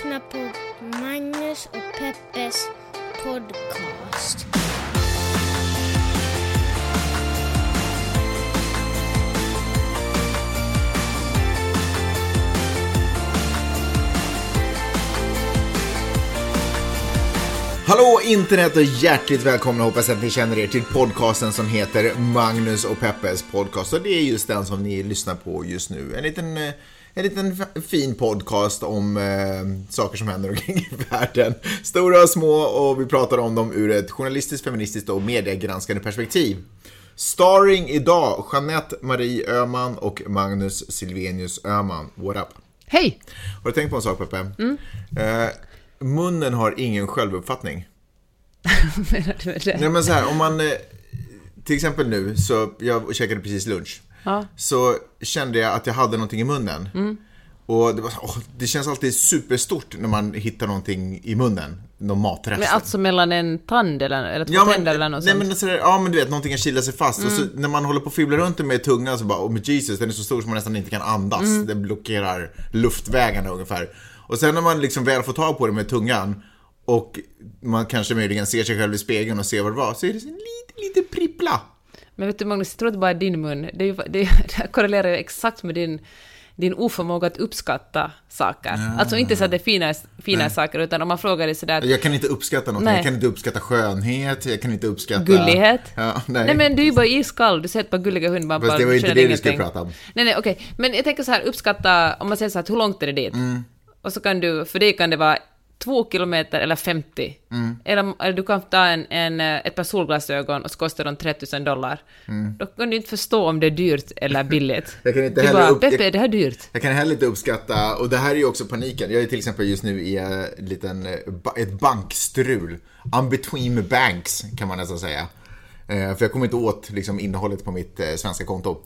lyssnar på Magnus och Peppes podcast. Hallå internet och hjärtligt välkomna hoppas att ni känner er till podcasten som heter Magnus och Peppes podcast och det är just den som ni lyssnar på just nu. En liten, eh, en liten fin podcast om eh, saker som händer omkring i världen. Stora och små och vi pratar om dem ur ett journalistiskt, feministiskt och mediegranskande perspektiv. Starring idag Jeanette Marie Öhman och Magnus Silvenius Öhman. What up? Hej! Har du tänkt på en sak Peppe? Eh, munnen har ingen självuppfattning. Menar du det? Nej men så här, om man... eh, Till exempel nu, så jag käkade precis lunch. Ja. Så kände jag att jag hade någonting i munnen. Och det, var, åh, det känns alltid superstort när man hittar någonting i munnen. Någon matrest. Men alltså mellan en tand eller, eller två Ja men, tänder eller något nej, sånt? men så där, ja men du vet, någonting kan kila sig fast. Och så, när man håller på och fibblar runt det med tungan så bara, oh men Jesus, den är så stor så man nästan inte kan andas. Den blockerar luftvägarna ungefär. Och sen när man liksom väl får tag på det med tungan och man kanske möjligen ser sig själv i spegeln och ser vad det var, så är det en liten, liten prippla. Men vet du Magnus, jag tror att det bara är din mun. Det, är ju, det, det korrelerar ju exakt med din, din oförmåga att uppskatta saker. Alltså inte så att det är fina, fina saker, utan om man frågar dig sådär... Jag kan inte uppskatta någonting. Nej. Jag kan inte uppskatta skönhet, jag kan inte uppskatta... Gullighet? Ja, nej. Nej men du är ju bara iskall, du ser ett par gulliga hundvalpar. Fast det var inte det vi skulle ingenting. prata om. Nej nej okej, men jag tänker så här, uppskatta, om man säger så här, hur långt är det dit? Mm. Och så kan du, för dig kan det vara två kilometer eller 50. Mm. Eller, eller du kan ta en, en, eh, ett par solglasögon och så kostar de 3000 dollar. Då kan du inte förstå om det är dyrt eller billigt. Mm. Jag kan inte du bara, upp- Peppe, är det här dyrt? Jag kan heller inte uppskatta, och det här är ju också paniken. Jag är till exempel just nu i eh, en liten, eh, ett bankstrul. I'm between banks, kan man nästan säga. För jag kommer inte åt liksom, innehållet på mitt svenska konto.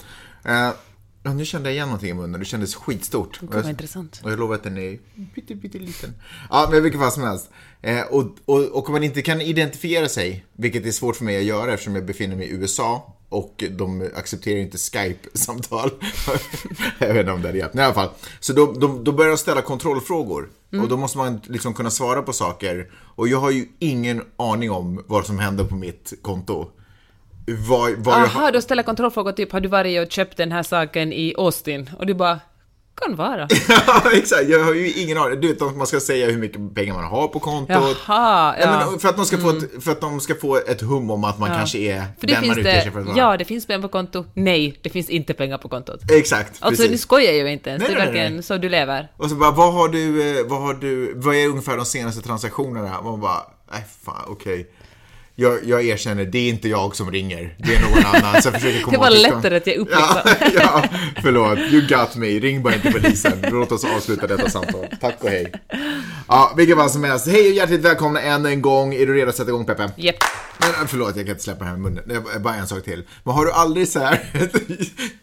Ja, nu kände jag igen någonting i munnen, det kändes skitstort. Gud, vad intressant. Och jag lovar att den är pytte, pytte liten. Ja, men i vilket fall som helst. Eh, och, och, och om man inte kan identifiera sig, vilket är svårt för mig att göra eftersom jag befinner mig i USA och de accepterar inte Skype-samtal. jag vet inte om det är det. Men i alla fall. Så då, då, då börjar de ställa kontrollfrågor. Och då måste man liksom kunna svara på saker. Och jag har ju ingen aning om vad som händer på mitt konto. Jag har... Aha, då ställer kontrollfrågor typ, har du varit och köpt den här saken i Austin? Och du bara, kan vara. Ja, exakt. Jag har ju ingen aning. Du vet, man ska säga hur mycket pengar man har på kontot. Jaha, Ja, ja. för, att de ska få ett, för att de ska få ett hum om att man kanske är För den man utger sig för att vara. ja, det finns pengar på konto. Nej, det finns inte pengar på kontot. Exakt, Alltså, precis. ni skojar ju inte ens. Nej, det är nej, verkligen nej. så du lever. Och så bara, vad har du, eh, vad har du, vad är ungefär de senaste transaktionerna? Man bara, nej fan, okej. Jag, jag erkänner, det är inte jag som ringer. Det är någon annan. Så jag försöker komma Det var lättare att ge upp Ja, ja, förlåt. You got me. Ring bara inte polisen. Låt oss avsluta detta samtal. Tack och hej. Ja, vilket fall som helst. Hej och hjärtligt välkomna än en gång. Är du redo att sätta igång Peppe? Japp. Men äh, förlåt, jag kan inte släppa det här med munnen. Är bara en sak till. Men har du aldrig så här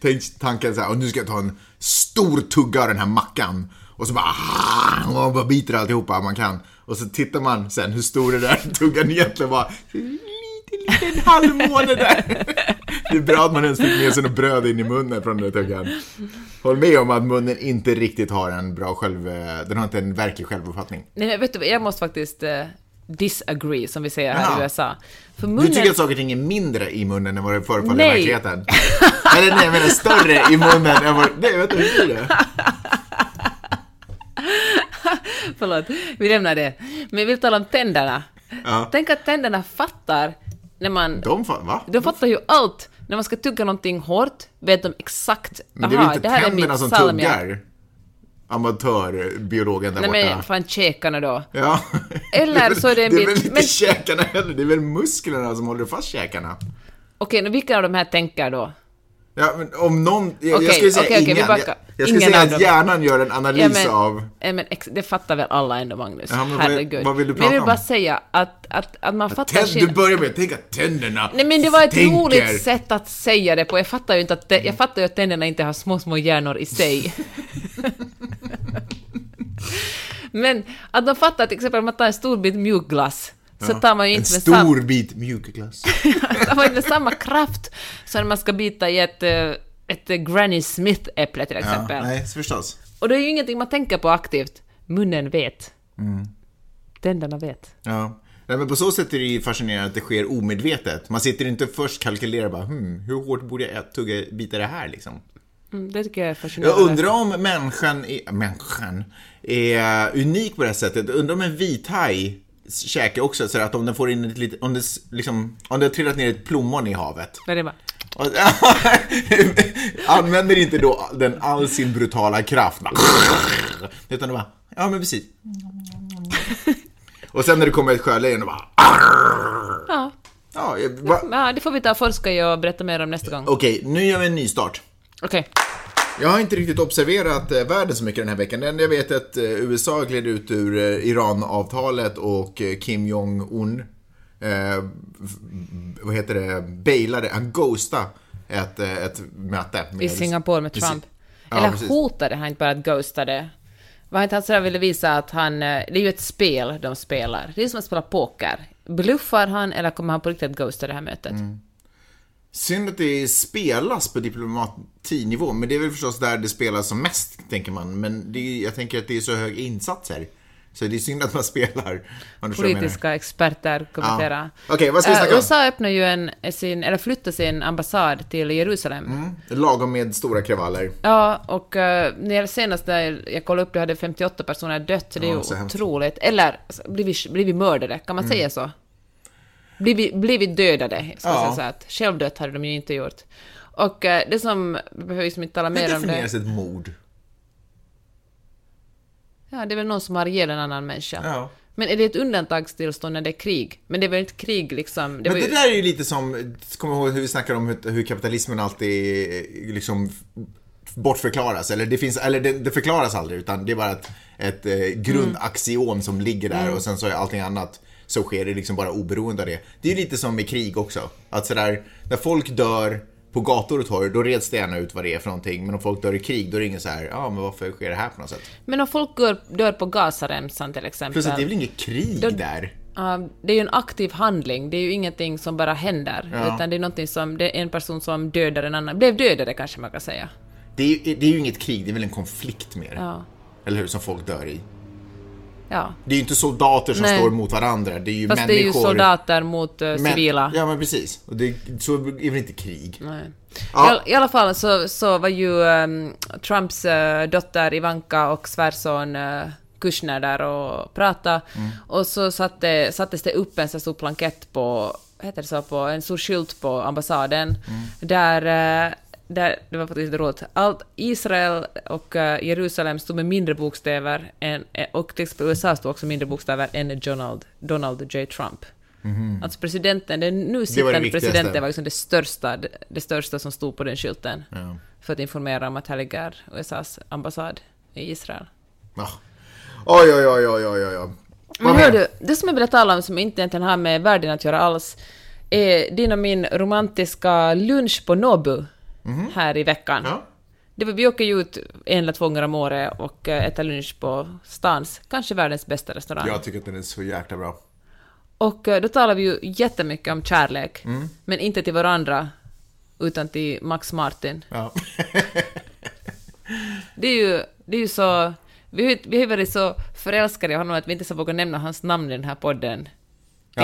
tänkt tanken så här, och nu ska jag ta en stor tugga av den här mackan. Och så bara, och bara biter alltihopa man kan. Och så tittar man sen hur stor den där tuggan egentligen var. En liten, liten halvmåne där. Det är bra att man ens fick med sig något bröd in i munnen från den där tuggan. Håll med om att munnen inte riktigt har en bra själv... Den har inte en verklig självuppfattning. Nej, men vet du jag måste faktiskt eh, disagree, som vi säger här Jaha. i USA. För Du munnen... tycker att saker och ting är mindre i munnen än vad det förefaller i verkligheten? Eller nej, jag menar större i munnen än vad... Nej, vänta, hur blir det? Förlåt, vi lämnar det. Men jag vill tala om tänderna. Ja. Tänk att tänderna fattar när man... De fan, va? De fattar ju allt. När man ska tugga någonting hårt vet de exakt. Men det är väl inte det tänderna som salmiak. tuggar? Amatörbiologen där Nej borta. men fan käkarna då. Ja. Eller så är det en Det är väl bit- inte men- käkarna heller, det är väl musklerna som håller fast käkarna? Okej, okay, vilka av de här tänker då? Ja, men om någon... Jag, Okej, jag skulle säga vi ingen. backar. jag, jag skulle säga att hjärnan gör en analys Ja, men, av... ja, men det fattar väl alla ändå, Magnus? Ja, men Herregud. vad vill du men jag vill prata bara om? säga att, att, att man fattar Tänd, skillnad- du börjar med att tänka att tänderna Nej men det var ett tänker. roligt sätt att säga det på. Jag fattar ju inte att, jag fattar ju att tänderna inte har små, små hjärnor i sig. men att de fattar till exempel om man tar en stor bit mjukglass så tar man ju En inte med, sam- stor bit mjukglass. tar man inte med samma kraft som när man ska bita i ett, eh, ett Granny Smith-äpple till Ja, exempel. nej, förstås. Och det är ju ingenting man tänker på aktivt. Munnen vet. Tänderna vet. Ja. Nej, men på så sätt är det ju fascinerande att det sker omedvetet. Man sitter inte först och kalkylerar bara, hmm, hur hårt borde jag tugga bita det här liksom? Mm, det tycker jag är Jag fascinerande. undrar om människan är, människan är unik på det här sättet. Undrar om en vithaj käkar också så att om den får in ett litet, om det, liksom, om det har trillat ner ett plommon i havet. Men det Och- Använder inte då den all sin brutala kraft. Bara, utan det bara, ja men precis. Och sen när det kommer ett sjölejon och bara, ja. ja, jag- va- ja, det får vi ta och forska i och berätta mer om nästa gång. Okej, nu gör vi en ny start. Okej. Jag har inte riktigt observerat eh, världen så mycket den här veckan. Det enda jag vet är att eh, USA gled ut ur eh, Iran-avtalet och Kim Jong-Un, eh, vad heter det, bailade, han ghostade ett, ett möte. Med I Singapore med. Trump. Ja, Eller precis. hotade han inte bara att ghosta det? Var inte han sådär ville visa att han... Det är ju ett spel de spelar. Det är som att spela poker. Bluffar han eller kommer han på riktigt att ghosta det här mötet? Mm. Synd att det spelas på diplomatinivå, men det är väl förstås där det spelas som mest, tänker man. Men är, jag tänker att det är så höga insatser. Så det är synd att man spelar. Politiska experter kommenterar. Ja. Okej, vad ska vi Eh, snacka om? USA öppnar ju en, sin, eller flyttar sin ambassad till Jerusalem. Mm. Lagom med stora kravaller. Ja, och uh, senast när jag kollade upp det hade 58 personer dött, så det är Ja, ju hemskt. otroligt. Eller alltså, blivit, blivit mördade, kan man säga så? Blivit, blivit dödade, ska Ja. säga så att självdött hade de ju inte gjort. Och eh, det som, vi behöver ju inte tala Hur mer om det. definieras ett mord? Ja, det är väl någon som har ihjäl en annan människa. Ja. Men är det ett undantagstillstånd när det är krig? Men det är väl inte krig liksom? Det Men det ju, där är ju lite som, kommer ihåg hur vi snackar om hur, hur kapitalismen alltid eh, liksom bortförklaras, eller det finns, eller det, det förklaras aldrig, utan det är bara ett, ett eh, grundaxiom som ligger där och sen så är allting annat så sker det liksom bara oberoende av det. Det är ju lite som med krig också, att sådär, när folk dör på gator och torg, då reds det gärna ut vad det är för någonting, men om folk dör i krig, då är det ingen så här, ja men varför sker det här på något sätt? men om folk dör, dör på Gazaremsan till exempel. Plus att det är väl inget krig Då- där? Ja, det är ju en aktiv handling, det är ju ingenting som bara händer, Ja. utan det är någonting som, det är en person som dödar en annan, blev dödade kanske man kan säga. Det är, det är ju inget krig, det är väl en konflikt mer? Ja. Eller hur? Som folk dör i. Ja. Det är ju inte soldater som Nej. står mot varandra, det är ju Fast människor. det är ju soldater mot uh, Men- civila. Ja, men precis. Och det, så är väl inte krig. Nej. Ja. I, I alla fall så, så var ju ehm, Trumps eh, dotter Ivanka och svärson uh, Kushner där och pratade. Mm. Och så satte, sattes det upp en så stor plankett på, heter det så, på en stor skylt på ambassaden. Mm. Där, där, det var faktiskt roligt, allt Israel och eh, Jerusalem stod med mindre bokstäver än, eh, och till exempel USA stod också mindre bokstäver än Donald, Donald J. Trump. Alltså presidenten, den nu sittande Mhm. viktigaste. presidenten var liksom det största, det, det största som stod på den skylten. Ja. För att informera om att här ligger USAs ambassad i Israel. Ja. Oj, oj, oj, oj, oj, oj. Men hör du, det som jag ville tala om som inte egentligen har med världen att göra alls är din och min romantiska lunch på Nobu här i veckan. Ja. Det var, vi åker ju ut en eller två gånger om året och eh, äter lunch på stans, kanske världens bästa restaurang. Jag tycker att den är så jäkla bra. Och eh, då talar vi ju jättemycket om kärlek, Mm. men inte till varandra, utan till Max Martin. Ja. Det är ju, det är ju så... Vi, har- vi har varit så förälskade i honom att vi inte så vågar nämna hans namn i den här podden Ja.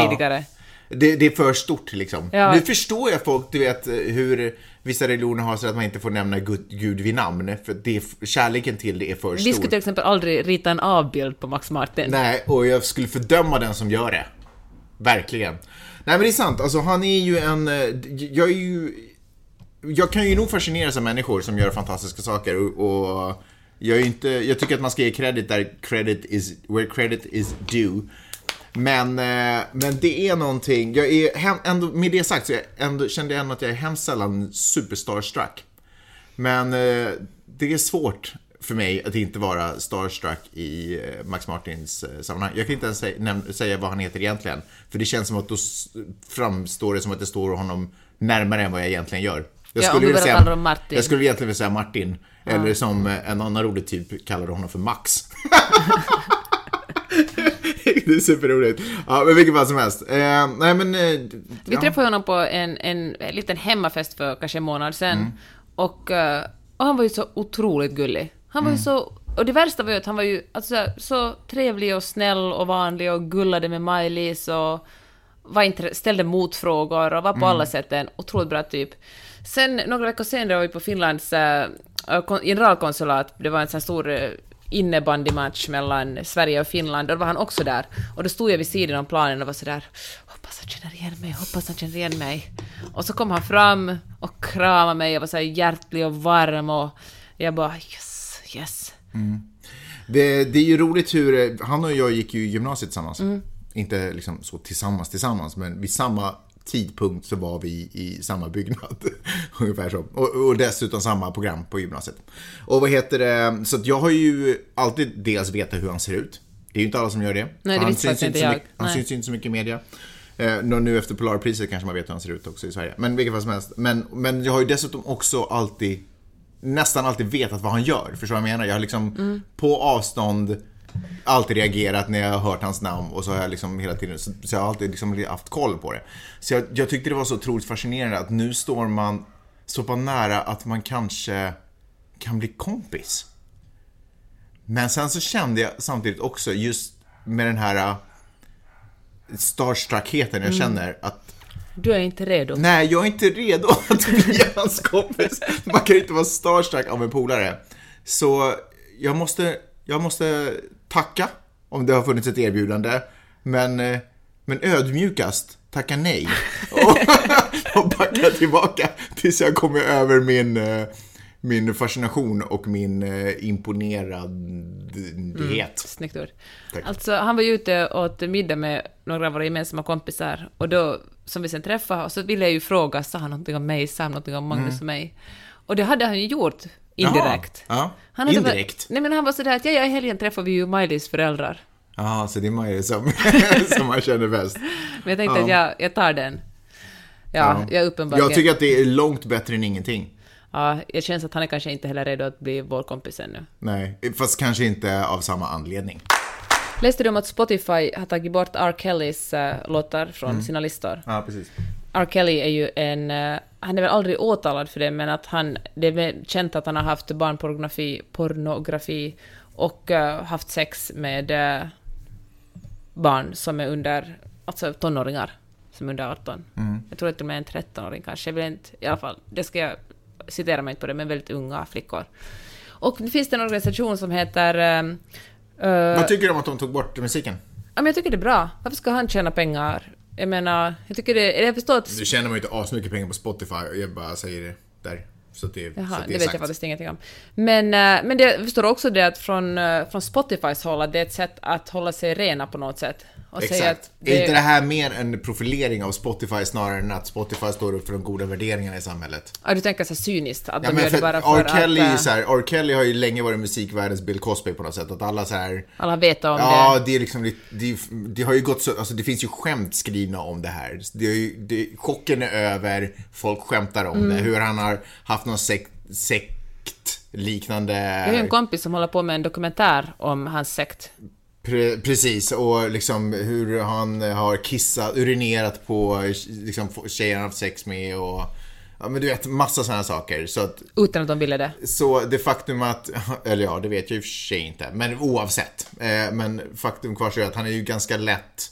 Det, det är för stort liksom. Ja. Nu förstår jag folk, du vet hur vissa religioner har så att man inte får nämna Gud, Gud vid namn. För det, kärleken till det är för Vi stor. skulle till exempel aldrig rita en avbild på Max Martin. Nej, och jag skulle fördöma den som gör det. Verkligen. Nej men det är sant, alltså han är ju en... eh, Jag är ju... Jag kan ju nog fascineras av människor som gör fantastiska saker och, och jag är ju inte... Jag tycker att man ska ge credit där credit is... Where credit is due. Men, eh, men det är någonting, jag är hem, ändå, med det sagt så jag ändå, kände jag ändå att jag är hemskt sällan superstarstruck. Men eh, det är svårt för mig att inte vara starstruck i eh, Max Martins sammanhang. Jag kan inte ens säga, säga vad han heter egentligen. För det känns som att då framstår det som att det står honom närmare än vad jag egentligen gör. Jag Ja, om du vilja honom Martin. Jag skulle egentligen vilja säga Martin. Eller som en annan rolig typ kallade honom för Max. det är superroligt. Ja, men vilket fall som helst. Eh, nej men... Eh, Vi ja. träffade honom på en, en, en liten hemmafest för kanske en månad sedan. Mm. Och, eh, och han var ju så otroligt gullig. Han Mm. var ju så och det värsta var ju att han var ju alltså, så trevlig och snäll och vanlig och gullade med Maj-Lis och var intre- ställde motfrågor och var på alla sätt en otroligt bra typ. Sen några veckor senare var vi på Finlands äh, kon- generalkonsulat, det var en sån stor äh, innebandymatch mellan Sverige och Finland, och då var han också där. Och då stod jag vid sidan om planen och var sådär hoppas han känner igen mig, hoppas han känner igen mig. Och så kom han fram och kramade mig och var så hjärtlig och varm och jag bara yes, yes. Det, det är ju roligt hur, han och jag gick ju i gymnasiet tillsammans. Inte liksom så tillsammans tillsammans, men vid samma tidpunkt så var vi i samma byggnad. Ungefär så. Och, och dessutom samma program på gymnasiet. Och vad heter det, så att jag har ju alltid dels vetat hur han ser ut. Det är ju inte alla som gör det. det han syns inte så jag. mycket, Han Nej. syns inte så mycket i media. Eh, nu efter Polarpriset kanske man vet hur han ser ut också i Sverige. Men vilket fall som helst. Men, men jag har ju dessutom också alltid nästan alltid vetat vad han gör. Förstår du vad jag menar? Jag har liksom Mm. på avstånd alltid reagerat när jag har hört hans namn och så har jag liksom hela tiden, så, så jag har alltid liksom haft koll på det. Så jag, jag tyckte det var så otroligt fascinerande att nu står man så pass nära att man kanske kan bli kompis. Men sen så kände jag samtidigt också just med den här äh, starstruckheten jag känner att Du är inte redo. Nej, jag är inte redo att bli hans kompis. Man kan ju inte vara starstruck av en polare. Så jag måste, jag måste tacka om det har funnits ett erbjudande. Men, eh, men ödmjukast tacka nej. Och, och backa tillbaka tills jag kommer över min, eh, min fascination och min eh, imponeradhet. Snyggt ord. Tack. Alltså, han var ju ute och åt middag med några av våra gemensamma kompisar, och då, som vi sen träffade, och så ville jag ju fråga, sa han någonting om mig, sa han någonting om Magnus och mig? Och det hade han ju gjort, indirekt. Jaha, ja. Han Indirekt? Varit, nej men han var sådär att, ja, ja, i helgen träffade vi ju Maj-Lis föräldrar. Ja, så det är Maja som, som man känner bäst. Men jag tänkte Ja. att jag, jag tar den. Ja, jag är uppenbarligen... Jag tycker att det är långt bättre än ingenting. Ja, jag känns att han är kanske inte heller redo att bli vår kompis ännu. Nej, fast kanske inte av samma anledning. Läste du om att Spotify har tagit bort R. Kellys äh, låtar från Mm. sina listor? Ja, precis. R. Kelly är ju en... eh, han är väl aldrig åtalad för det, men att han... Det är känt att han har haft barnpornografi pornografi och eh, haft sex med eh, barn som är under... Alltså tonåringar som är under 18. Jag tror att de är en 13-åring kanske. Jag vill inte... I alla fall, det ska jag... Citera mig inte på det, men väldigt unga flickor. Och det finns det en organisation som heter... eh, Vad tycker du om att de tog bort musiken? Ja, men jag tycker det är bra. Varför ska han tjäna pengar? Jag menar, jag tycker det... Jag förstår att... Nu tjänar man ju inte asmycket pengar på Spotify, jag bara säger det där. Så det, så Jaha, att det, det vet sagt. jag faktiskt ingenting om. Men, eh, men det, jag förstår också det att från, eh, från Spotifys håll att det är ett sätt att hålla sig rena på något sätt. Och säga Exakt. att Är inte det här mer en profilering av Spotify snarare än att Spotify står upp för de goda värderingarna i samhället? Ja, du tänker så cyniskt, att Ja, de gör det för bara R. för Kelly, att eh, så här, R. Kelly har ju länge varit musikvärldens Bill Cosby på något sätt. Att alla så här, alla vet om Ja, det. det är liksom det, det har ju gått så, alltså det finns ju skämt skrivna om det här. Det är ju, det, chocken är över, folk skämtar om Mm. det. Hur han har haft någon sekt, sekt liknande... Jag har en kompis som håller på med en dokumentär om hans sekt. Pre, precis, och liksom hur han har kissat, urinerat på liksom, tjejer han haft sex med och Ja men du vet, massa sådana saker. Så, att, Utan att de ville det. så det faktum att, eller ja, det vet jag i och för sig inte, men oavsett. Eh, men faktum kvarstår att han är ju ganska lätt,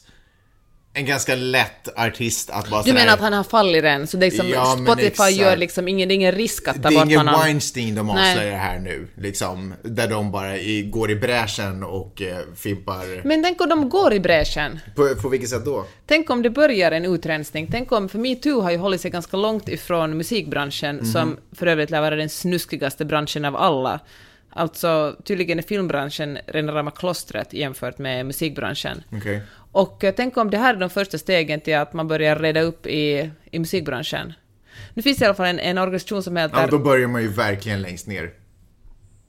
en ganska lätt artist att bara Du menar att han har fallit redan, så det är liksom, Ja, Spotify gör liksom ingen, det är ingen risk att ta Det är bort ingen honom. Weinstein de avslöjar här nu, liksom. Där de bara i, går i bräschen och eh, fimpar. Men tänk om de går i bräschen. På, på vilket sätt då? Tänk om det börjar en utrensning. Tänk om, för metoo har ju hållit sig ganska långt ifrån musikbranschen, Mhm. som för övrigt lär vara den snuskigaste branschen av alla. Alltså, tydligen är filmbranschen rena rama klostret jämfört med musikbranschen. Okej. Och tänk om det här är de första stegen till att man börjar reda upp i, i musikbranschen. Nu finns det i alla fall en, en organisation som Ja, heter... då börjar man ju verkligen längst ner.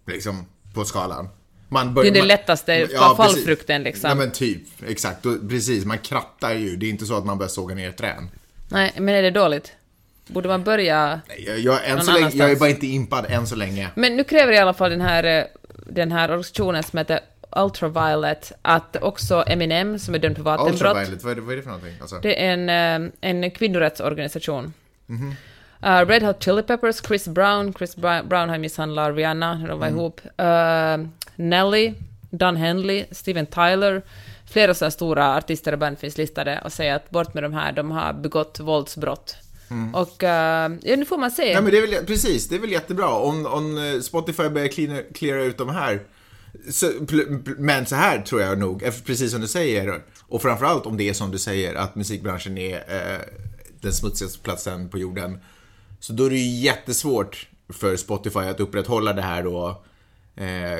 Liksom, på skalan. Man det börjar, är det lättaste, Ja, precis. fallfrukten liksom. Ja men typ, exakt. Då, precis, man krattar ju. Det är inte så att man börjar såga ner ett träd. Nej, men är det dåligt? Borde man börja... Nej, Jag, jag, än så länge, jag är bara inte impad än så länge. Men nu kräver i alla fall den här, eh, den här organisationen som heter Ultraviolet att också Eminem, som är dömd för vattenbrott, Ultraviolet, vad är det, vad är det för någonting? Alltså, det är en, eh, en kvinnorättsorganisation. Uh, Red Hot Chili Peppers, Chris Brown. Chris Brown har misshandlat Rihanna när de var ihop. Uh, Nelly, Don Henley, Steven Tyler. Flera så här stora artister och band finns listade och säger att bort med de här, de har begått våldsbrott. Och uh, ja, nu får man se. Ja, men det är väl, precis, det är väl jättebra. Om, om Spotify börjar cleana, cleara ut de här. Så, men så här tror jag nog, precis som du säger, och framförallt om det är som du säger, att musikbranschen är eh, den smutsigaste platsen på jorden. Så då är det ju jättesvårt för Spotify att upprätthålla det här då. Eh,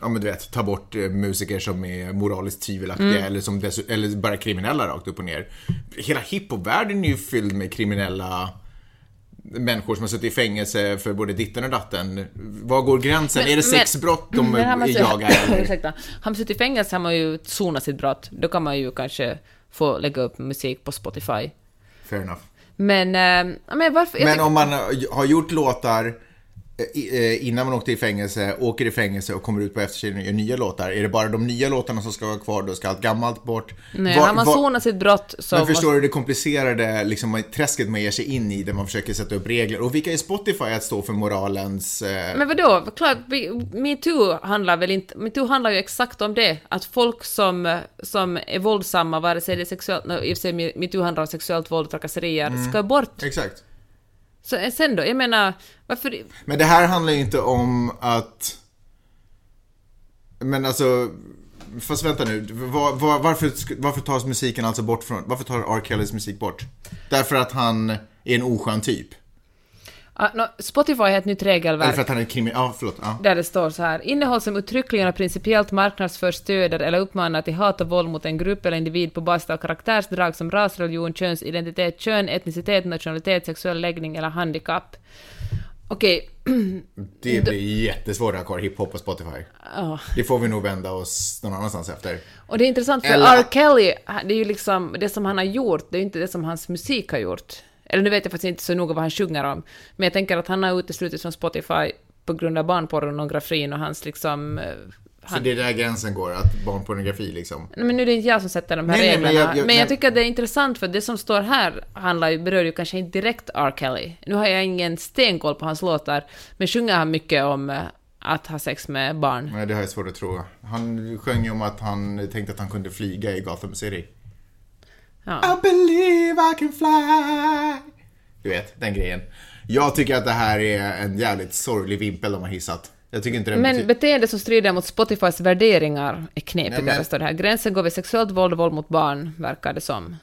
ja men du vet, ta bort eh, musiker som är moraliskt tvivelaktiga eller, som eller bara kriminella rakt upp och ner. Hela hiphopvärlden är ju fylld med kriminella människor som har suttit i fängelse för både ditten och datten. Var går gränsen? Men- är det sexbrott de Men jagar? Ursäkta. Har man suttit i fängelse har man ju sonat sitt brott. Då kan man ju kanske få lägga upp musik på Spotify. Fair enough. Men, ja, men varför? Men om man har gjort låtar innan man åkte i fängelse, åker i fängelse och kommer ut på efterkälken och gör nya låtar. Är det bara de nya låtarna som ska vara kvar då? Ska allt gammalt bort? Nej, Var- har man var- sonat sitt brott så... Men förstår du det komplicerade liksom, träsket man ger sig in i där man försöker sätta upp regler? Och vilka är Spotify att stå för moralens... Eh, Men vadå? Klart, metoo handlar väl inte... Metoo handlar ju exakt om det. Att folk som, som är våldsamma, vare sig det är sexuellt... no, I och för sig metoo handlar om sexuellt våld och trakasserier, Mm. ska bort. Exakt. Så eh, sen då? Jag menar, varför... Men det här handlar ju inte om att... Men alltså... Fast vänta nu, var, var, varför, varför tas musiken alltså bort från... Varför tar R. Kellys musik bort? Därför att han är en oskön typ? Ah, no, Spotify har ett nytt regelverk. Eller för att han är krimi... Ja, förlåt. Ja. Där det står så här. Innehåll som uttryckligen och principiellt marknadsför, stöder eller uppmanar till hat och våld mot en grupp eller individ på basis av karaktärsdrag som ras, religion, könsidentitet, kön, etnicitet, nationalitet, sexuell läggning eller handikapp. Okej, Det blir jättesvårt att ha kvar hiphop på Spotify. ja. Det får vi nog vända oss någon annanstans efter. Och det är intressant för Eller- R. Kelly, det är ju liksom det som han har gjort, det är ju inte det som hans musik har gjort. Eller nu vet jag faktiskt inte så noga vad han sjunger om, men jag tänker att han har uteslutits från Spotify på grund av barnpornografin och hans liksom... eh, Så Han, det är där gränsen går, att barnpornografi liksom. Nej, men nu är det inte jag som sätter de här Nej, nej, men reglerna. jag- jag- men jag tycker att det är intressant för det som står här handlar ju, berör ju kanske inte direkt R. Kelly. Nu har jag ingen stenkoll på hans låtar, men sjunger han mycket om eh, att ha sex med barn? Nej, det har jag svårt att tro. Han sjöng ju om att han tänkte att han kunde flyga i Gotham City. Ja. I believe I can fly. Du vet, den grejen. Jag tycker att det här är en jävligt sorglig vimpel de har hissat. Jag tycker inte den Men beteende som strider mot Spotifys värderingar är knepigare, Nej, men- står det här. Gränsen går vid sexuellt våld och våld mot barn, verkar det som.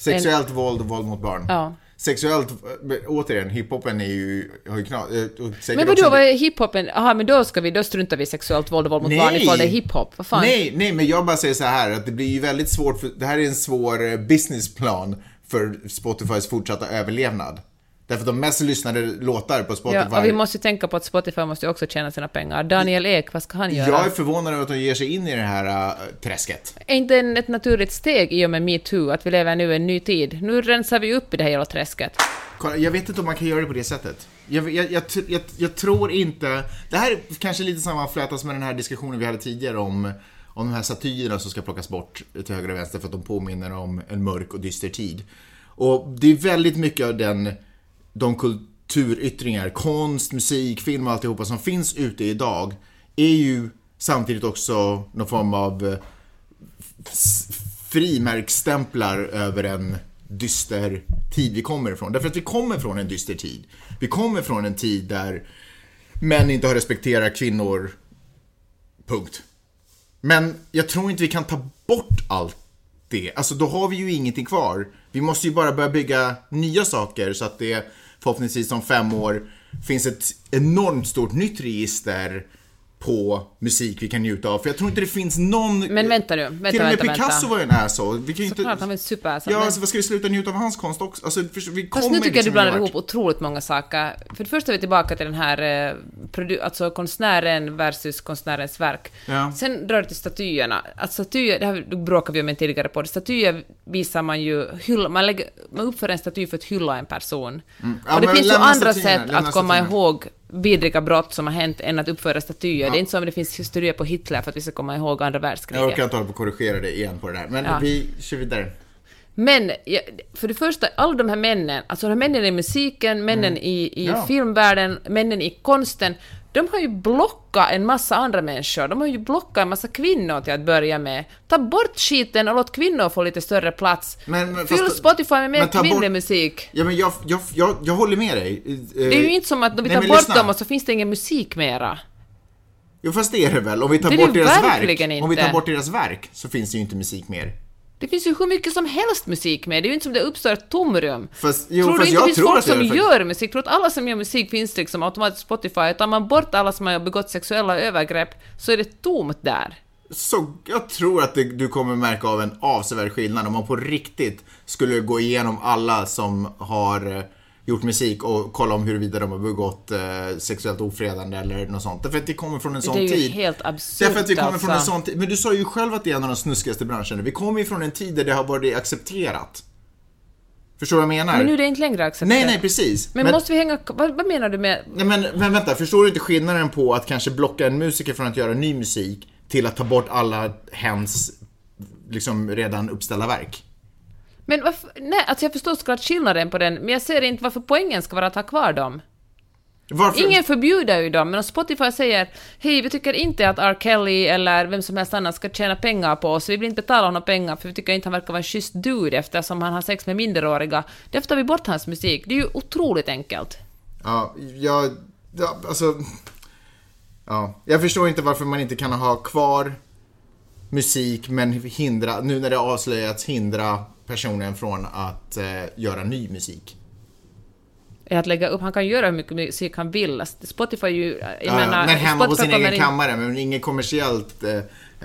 Sexuellt våld och våld mot barn. Ja. Sexuellt, återigen, hiphopen är ju, har ju knas, eh, Men också- vadå, vad är hiphopen? Jaha, men då ska vi, då struntar vi i sexuellt våld och våld mot Nej. barn ifall det är hiphop. Vad fan? Nej, nej, men jag bara säger så här att det blir ju väldigt svårt för, det här är en svår eh, businessplan för Spotifys fortsatta överlevnad. Därför att de mest lyssnade låtar på Spotify. Ja, och vi måste tänka på att Spotify måste också tjäna sina pengar. Daniel Ek, vad ska han göra? Jag är förvånad över att de ger sig in i det här äh, träsket. Är inte en, ett naturligt steg i och med metoo, att vi lever nu i en ny tid? Nu rensar vi upp i det här jävla träsket. Jag vet inte om man kan göra det på det sättet. Jag, jag, jag, jag, tror inte... Det här är kanske lite sammanflätas med den här diskussionen vi hade tidigare om, om de här statyerna som ska plockas bort till höger och vänster för att de påminner om en mörk och dyster tid. Och det är väldigt mycket av den, de kulturyttringar, konst, musik, film och alltihopa som finns ute idag är ju samtidigt också någon form av eh, frimärksstämplar över en dyster tid vi kommer ifrån. Därför att vi kommer från en dyster tid. Vi kommer från en tid där män inte har respekterat kvinnor. Punkt. Men jag tror inte vi kan ta bort allt det. Alltså då har vi ju ingenting kvar. Vi måste ju bara börja bygga nya saker så att det förhoppningsvis om fem år finns ett enormt stort nytt register på musik vi kan njuta av. För jag tror inte det finns någon... Men vänta nu, vänta, Till och med vänta, Picasso vänta. var ju en asshole. Vi kan ju inte... Såklart, han var en superasshole, Ja, men- alltså ska vi sluta njuta av hans konst också? Alltså, för, vi kommer Fast nu tycker jag du liksom blandar ihop otroligt många saker. För det första är vi tillbaka till den här, eh, alltså konstnären versus konstnärens verk. Ja. Sen drar du till statyerna. Att statyer, det här bråkade vi om en tidigare podd, statyer visar man ju, hylla, man, lägger, man uppför en staty för att hylla en person. Mm. Ja, och det finns ju andra sätt att komma ihåg vidriga brott som har hänt än att uppföra statyer. Det är inte som att det finns historier på Hitler för att vi ska komma ihåg andra Jag orkar världskriget. inte hålla på och korrigera dig igen på det där. Men Ja. vi kör vidare. Men ja, för det första, alla de här männen, alltså de här männen i musiken, männen i, i Ja. filmvärlden, männen i konsten, de har ju blockat en massa andra människor. De har ju blockat en massa kvinnor till att börja med. Ta bort skiten och låt kvinnor få lite större plats. Men- men Fyll fast- Spotify med mer kvinnlig bort- musik. Ja, men jag, jag, jag, jag håller med dig. Eh, Det är ju inte som att om vi nej, tar men bort lyssna. dem och så finns det ingen musik mera. Jo, fast det är det väl. Om vi tar Det bort deras verk. Om vi tar bort deras verk så finns det ju inte musik mer. Det finns ju hur mycket som helst musik med. Det är ju inte som det uppstår ett tomrum. Fast, jo, tror du inte det finns folk som faktiskt. gör musik? Tror att alla som gör musik finns liksom automatiskt Spotify? Tar man bort alla som har begått sexuella övergrepp så är det tomt där. Så jag tror att det, du kommer märka av en avsevärd skillnad om man på riktigt skulle gå igenom alla som har eh, gjort musik och kolla om huruvida de har begått eh, sexuellt ofredande eller något sånt. Därför att det kommer från en sån det är ju tid. helt absurt Därför att vi kommer alltså. från en sån tid. Men du sa ju själv att det är en av de snuskigaste branscherna. Vi kommer ju från en tid där det har varit accepterat. Förstår du vad jag menar? Men nu är det inte längre accepterat. Nej, nej, precis. Men, måste vi hänga... Vad, vad menar du med... Nej men, men vänta, förstår du inte skillnaden på att kanske blocka en musiker från att göra ny musik till att ta bort alla hens liksom redan uppställda verk? Men varför... Nej, alltså jag förstår såklart skillnaden på den, men jag ser inte varför poängen ska vara att ha kvar dem. Varför? Ingen förbjuder ju dem, men om Spotify säger hej, vi tycker inte att R. Kelly eller vem som helst annan ska tjäna pengar på oss, vi vill inte betala honom pengar för vi tycker inte han verkar vara en schysst dude eftersom han har sex med minderåriga, därför tar vi bort hans musik. Det är ju otroligt enkelt. Ja, jag... Ja, alltså... Ja, jag förstår inte varför man inte kan ha kvar musik men hindra, nu när det avslöjats, hindra personen från att eh, göra ny musik. Att lägga upp, han kan göra hur mycket musik han vill. Alltså, Spotify ju... Jag Ja, menar, men hemma på Spotify sin kommer egen in- kammare, men inget kommersiellt eh,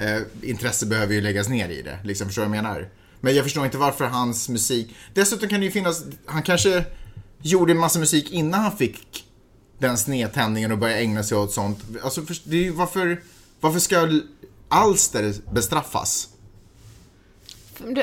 eh, intresse behöver ju läggas ner i det. Liksom, förstår du vad jag menar? Men jag förstår inte varför hans musik... Dessutom kan det ju finnas... Han kanske gjorde en massa musik innan han fick den snedtändningen och började ägna sig åt sånt. Alltså, det är ju varför... Varför ska alster bestraffas?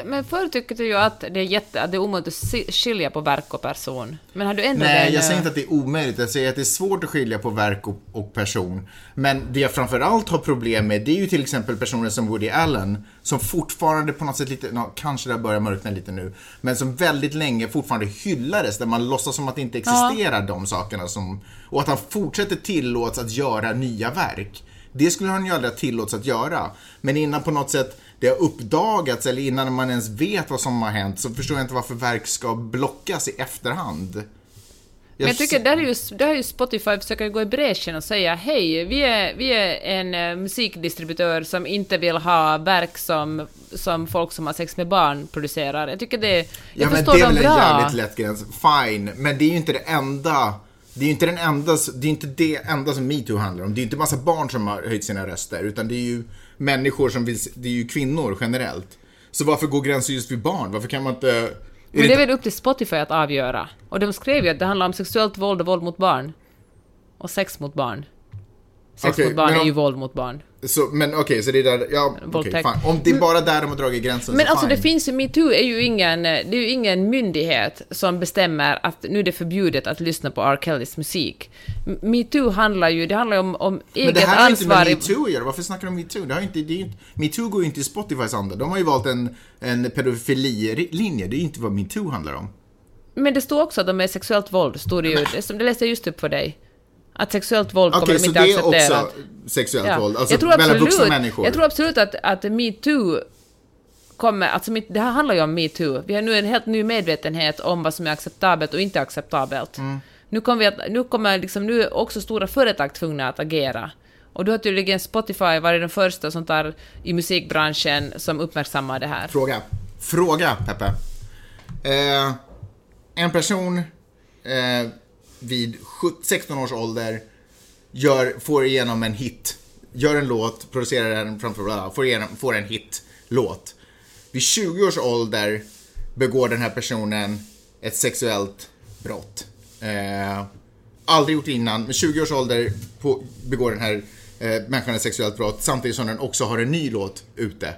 Men förr tyckte jag att det är, jätte, att det är omöjligt att skilja på verk och person. Men har du ändrat Nej, jag säger eh, inte att det är omöjligt. Jag säger att det är svårt att skilja på verk och, och person. Men det jag framförallt har problem med, det är ju till exempel personer som Woody Allen, som fortfarande på något sätt lite, no, kanske det börjar mörkna lite nu, men som väldigt länge fortfarande hyllades, där man låtsas som att det inte existerar de sakerna som, och att han fortsätter tillåts att göra nya verk. Det skulle han ju aldrig ha tillåts att göra. Men innan på något sätt det har uppdagats eller innan man ens vet vad som har hänt så förstår jag inte varför verk ska blockas i efterhand. Men jag tycker där är ju, där är ju Spotify försöker gå i bräschen och säga hej, vi är, vi är en eh, musikdistributör som inte vill ha verk som, som folk som har sex med barn producerar. Jag tycker det, jag Ja men förstår det är väl en jävligt lätt gräns. Fine, men det är ju inte det enda det är ju inte den enda, det är inte det enda som metoo handlar om. Det är ju inte massa barn som har höjt sina röster, utan det är ju människor som vill, det är ju kvinnor generellt. Så varför går gränsen just vid barn? Varför kan man inte... Men det är väl upp till Spotify att avgöra. Och de skrev ju att det handlar om sexuellt våld och våld mot barn. Och sex mot barn. Sex Okej, mot barn men är om- ju våld mot barn. Så, men okej, så det är där, ja, fine. Om det är bara där de har dragit gränsen Men så alltså fine. det finns ju, metoo är ju ingen, det är ju ingen myndighet som bestämmer att nu är det förbjudet att lyssna på R. Kellys musik. Metoo handlar ju, det handlar ju om, om Men eget det här har inte ansvar. med metoo att göra. Varför snackar de om metoo? Det har inte, det är inte, metoo går ju inte i Spotifys anda. De har ju valt en, en pedofililinje. Det är ju inte vad metoo handlar om. Men det står också att de är sexuellt våld, står det ju. Det läste jag just upp för dig. Att sexuellt våld Okej, kommer de så inte det är acceptera. också sexuellt Ja. våld? Alltså jag tror mellan absolut, vuxna människor? Jag tror absolut att, att metoo kommer, alltså met- det här handlar ju om metoo. Vi har nu en helt ny medvetenhet om vad som är acceptabelt och inte acceptabelt. Mm. Nu kommer, vi att, nu kommer liksom, nu är också stora företag tvungna att agera. Och då har tydligen Spotify varit den första som tar i musikbranschen som uppmärksammar det här. Fråga. Fråga, Peppe. Eh, en person eh, vid 16 års ålder gör, får igenom en hit. Gör en låt, producerar den framför bla, får, igenom, får en hit-låt. Vid 20 års ålder begår den här personen ett sexuellt brott. Eh, aldrig gjort innan, men 20 års ålder på, begår den här eh, människan ett sexuellt brott samtidigt som den också har en ny låt ute.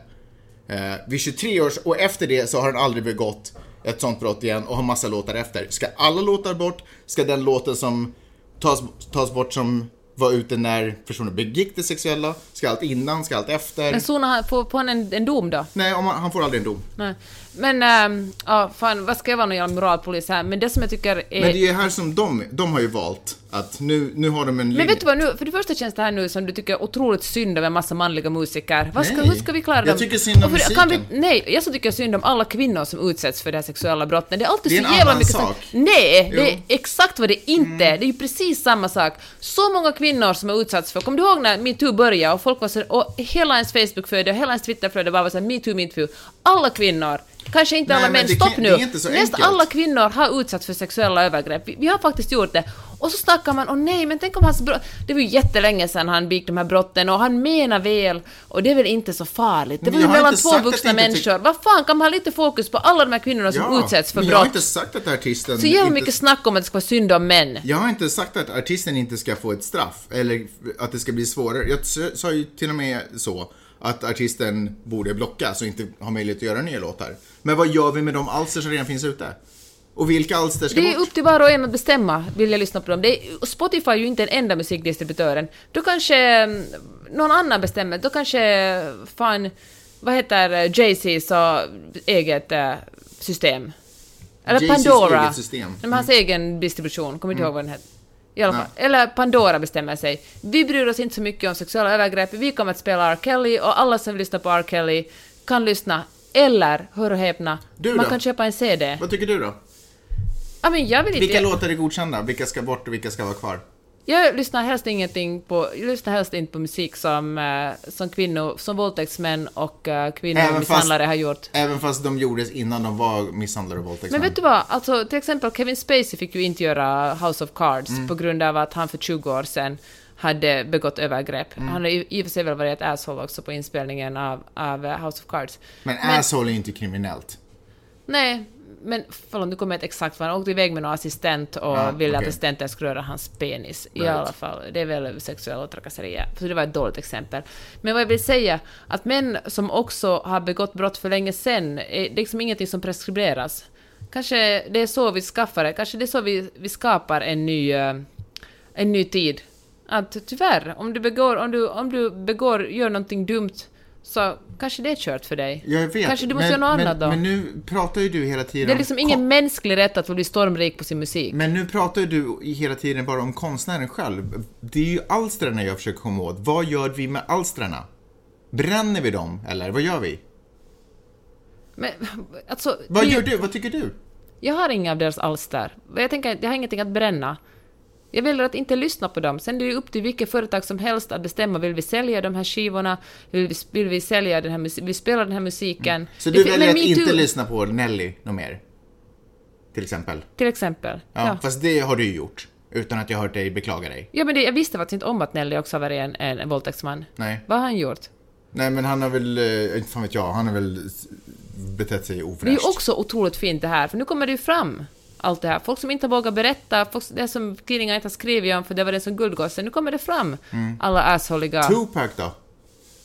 Eh, vid 23 års, och efter det så har den aldrig begått ett sånt brott igen och har massa låtar efter. Ska alla låtar bort? Ska den låten som tas, tas bort som var ute när personen begick det sexuella? Ska allt innan? Ska allt efter? Men Sona, får, får han en, en dom då? Nej, om han, han får aldrig en dom. Nej. Men, ähm, ja, fan, vad ska jag vara någon jävla moralpolis här? Men det som jag tycker är... Men det är ju här som de, de har ju valt att nu, nu har de en Men linje. vet du vad, nu, för det första känns det här nu som du tycker otroligt synd om en massa manliga musiker. Vad ska, Nej. hur ska vi klara Jag dem? tycker synd om för- kan vi, musiken. Nej, jag så tycker synd om alla kvinnor som utsätts för det här sexuella brotten. Det är alltid Det är så en jävla annan mycket sak. Så, nej, det är Jo. Mm. exakt vad det inte är. Det är ju precis samma sak. Så många kvinnor som har utsatts för, kommer du ihåg när metoo började och folk var så, och hela ens Facebookflöde och hela ens Twitterflöde bara var så här metoo, metoo. Alla kvinnor, kanske inte alla män, stopp kan- nu. Nästan enkelt. alla kvinnor har utsatts för sexuella övergrepp. Vi, vi har faktiskt gjort det. Och så snackar man, åh nej, men tänk om hans brott... Det var ju jättelänge sedan han begick de här brotten och han menar väl och det är väl inte så farligt. Det var ju mellan två vuxna människor. Vad fan, kan man ha lite fokus på alla de här kvinnorna som utsätts för men jag har brott? inte sagt att artisten Så jävla inte- mycket snack om att det ska vara synd om män. Jag har inte sagt att artisten inte ska få ett straff, eller att det ska bli svårare. Jag sa ju till och med så, att artisten borde blockas och inte ha möjlighet att göra nya låtar. Men vad gör vi med de alster som redan finns ute? Och vilka alster ska Det är bort? upp till var och en att bestämma, vill jag lyssna på dem. Är, Spotify är ju inte den enda musikdistributören. Då kanske mm, någon annan bestämmer. Då kanske, fan, vad heter eh, Jay-Z's eget eh, system? Eller Pandora. eget system. Mm. Men hans egen distribution, kommer inte ihåg vad den heter. I alla fall. Eller Pandora bestämmer sig. Vi bryr oss inte så mycket om sexuella övergrepp. Vi kommer att spela R. Kelly och alla som vill lyssna på R. Kelly kan lyssna. Eller, hör och häpna, Du man kan köpa en CD. Vad tycker du då? Ja, men jag vill inte... Vilka låtar är godkända? Vilka ska bort och vilka ska vara kvar? Jag lyssnar helst ingenting på, jag lyssnar helst inte på musik som, eh, som kvinnor, som våldtäktsmän och Även kvinnomisshandlare har gjort. Även fast de gjordes innan de var misshandlare och våldtäktsmän. Men vet du vad, alltså till exempel Kevin Spacey fick ju inte göra House of Cards Mm. på grund av att han för 20 år sedan hade begått övergrepp. Mm. Han har ju i och för sig väl varit ett asshole också på inspelningen av, av eh, House of Cards. Men asshole är inte kriminellt. Nej, men förlåt, nu kommer jag inte exakt vad han åkte iväg med någon assistent och Ja, ville att okej. assistenten skulle röra hans penis. I Right. alla fall, det är väl sexuella trakasserier. Så det var ett dåligt exempel. Men vad jag vill säga, att män som också har begått brott för länge sedan, är liksom ingenting som preskriberas. Kanske det är så vi skaffar det, kanske det är så vi, vi skapar en ny, eh, en ny tid. Att tyvärr, om du begår, om du, om du begår, gör någonting dumt, så kanske det är kört för dig. Jag vet. Kanske du måste men, göra något men, annat då. Men nu pratar ju du hela tiden Det är om liksom kon- ingen mänsklig rätt att bli stormrik på sin musik. Men nu pratar ju du hela tiden bara om konstnären själv. Det är ju alstrarna jag försöker komma åt. Vad gör vi med alstrarna? Bränner vi dem, eller vad gör vi? Men alltså... Vad gör du? Vad tycker du? Jag har inga av deras alster. Jag tänker, jag har ingenting att bränna. Jag väljer att inte lyssna på dem. Sen är det upp till vilket företag som helst att bestämma, vill vi sälja de här skivorna? Vill vi, vill vi sälja den här musiken? Vi spelar den här musiken? Så Det du fin- väljer att inte lyssna på Nelly något mer? Till exempel. Till exempel. Ja, Ja. Fast det har du ju gjort. Utan att jag har hört dig beklaga dig. Ja, men det, jag visste faktiskt inte om att Nelly också har varit en, en, en våldtäktsman. Nej. Vad har han gjort? Nej, men han har väl, eh, inte fan vet jag, han har väl betett sig Det är ofräscht. ju också otroligt fint det här, för nu kommer det ju fram. Allt det här. Folk som inte vågar berätta, folk, det som tidningar inte har skrivit om för det var det som guldgosse. Nu kommer det fram. Mm. Alla assholiga... Tupac då?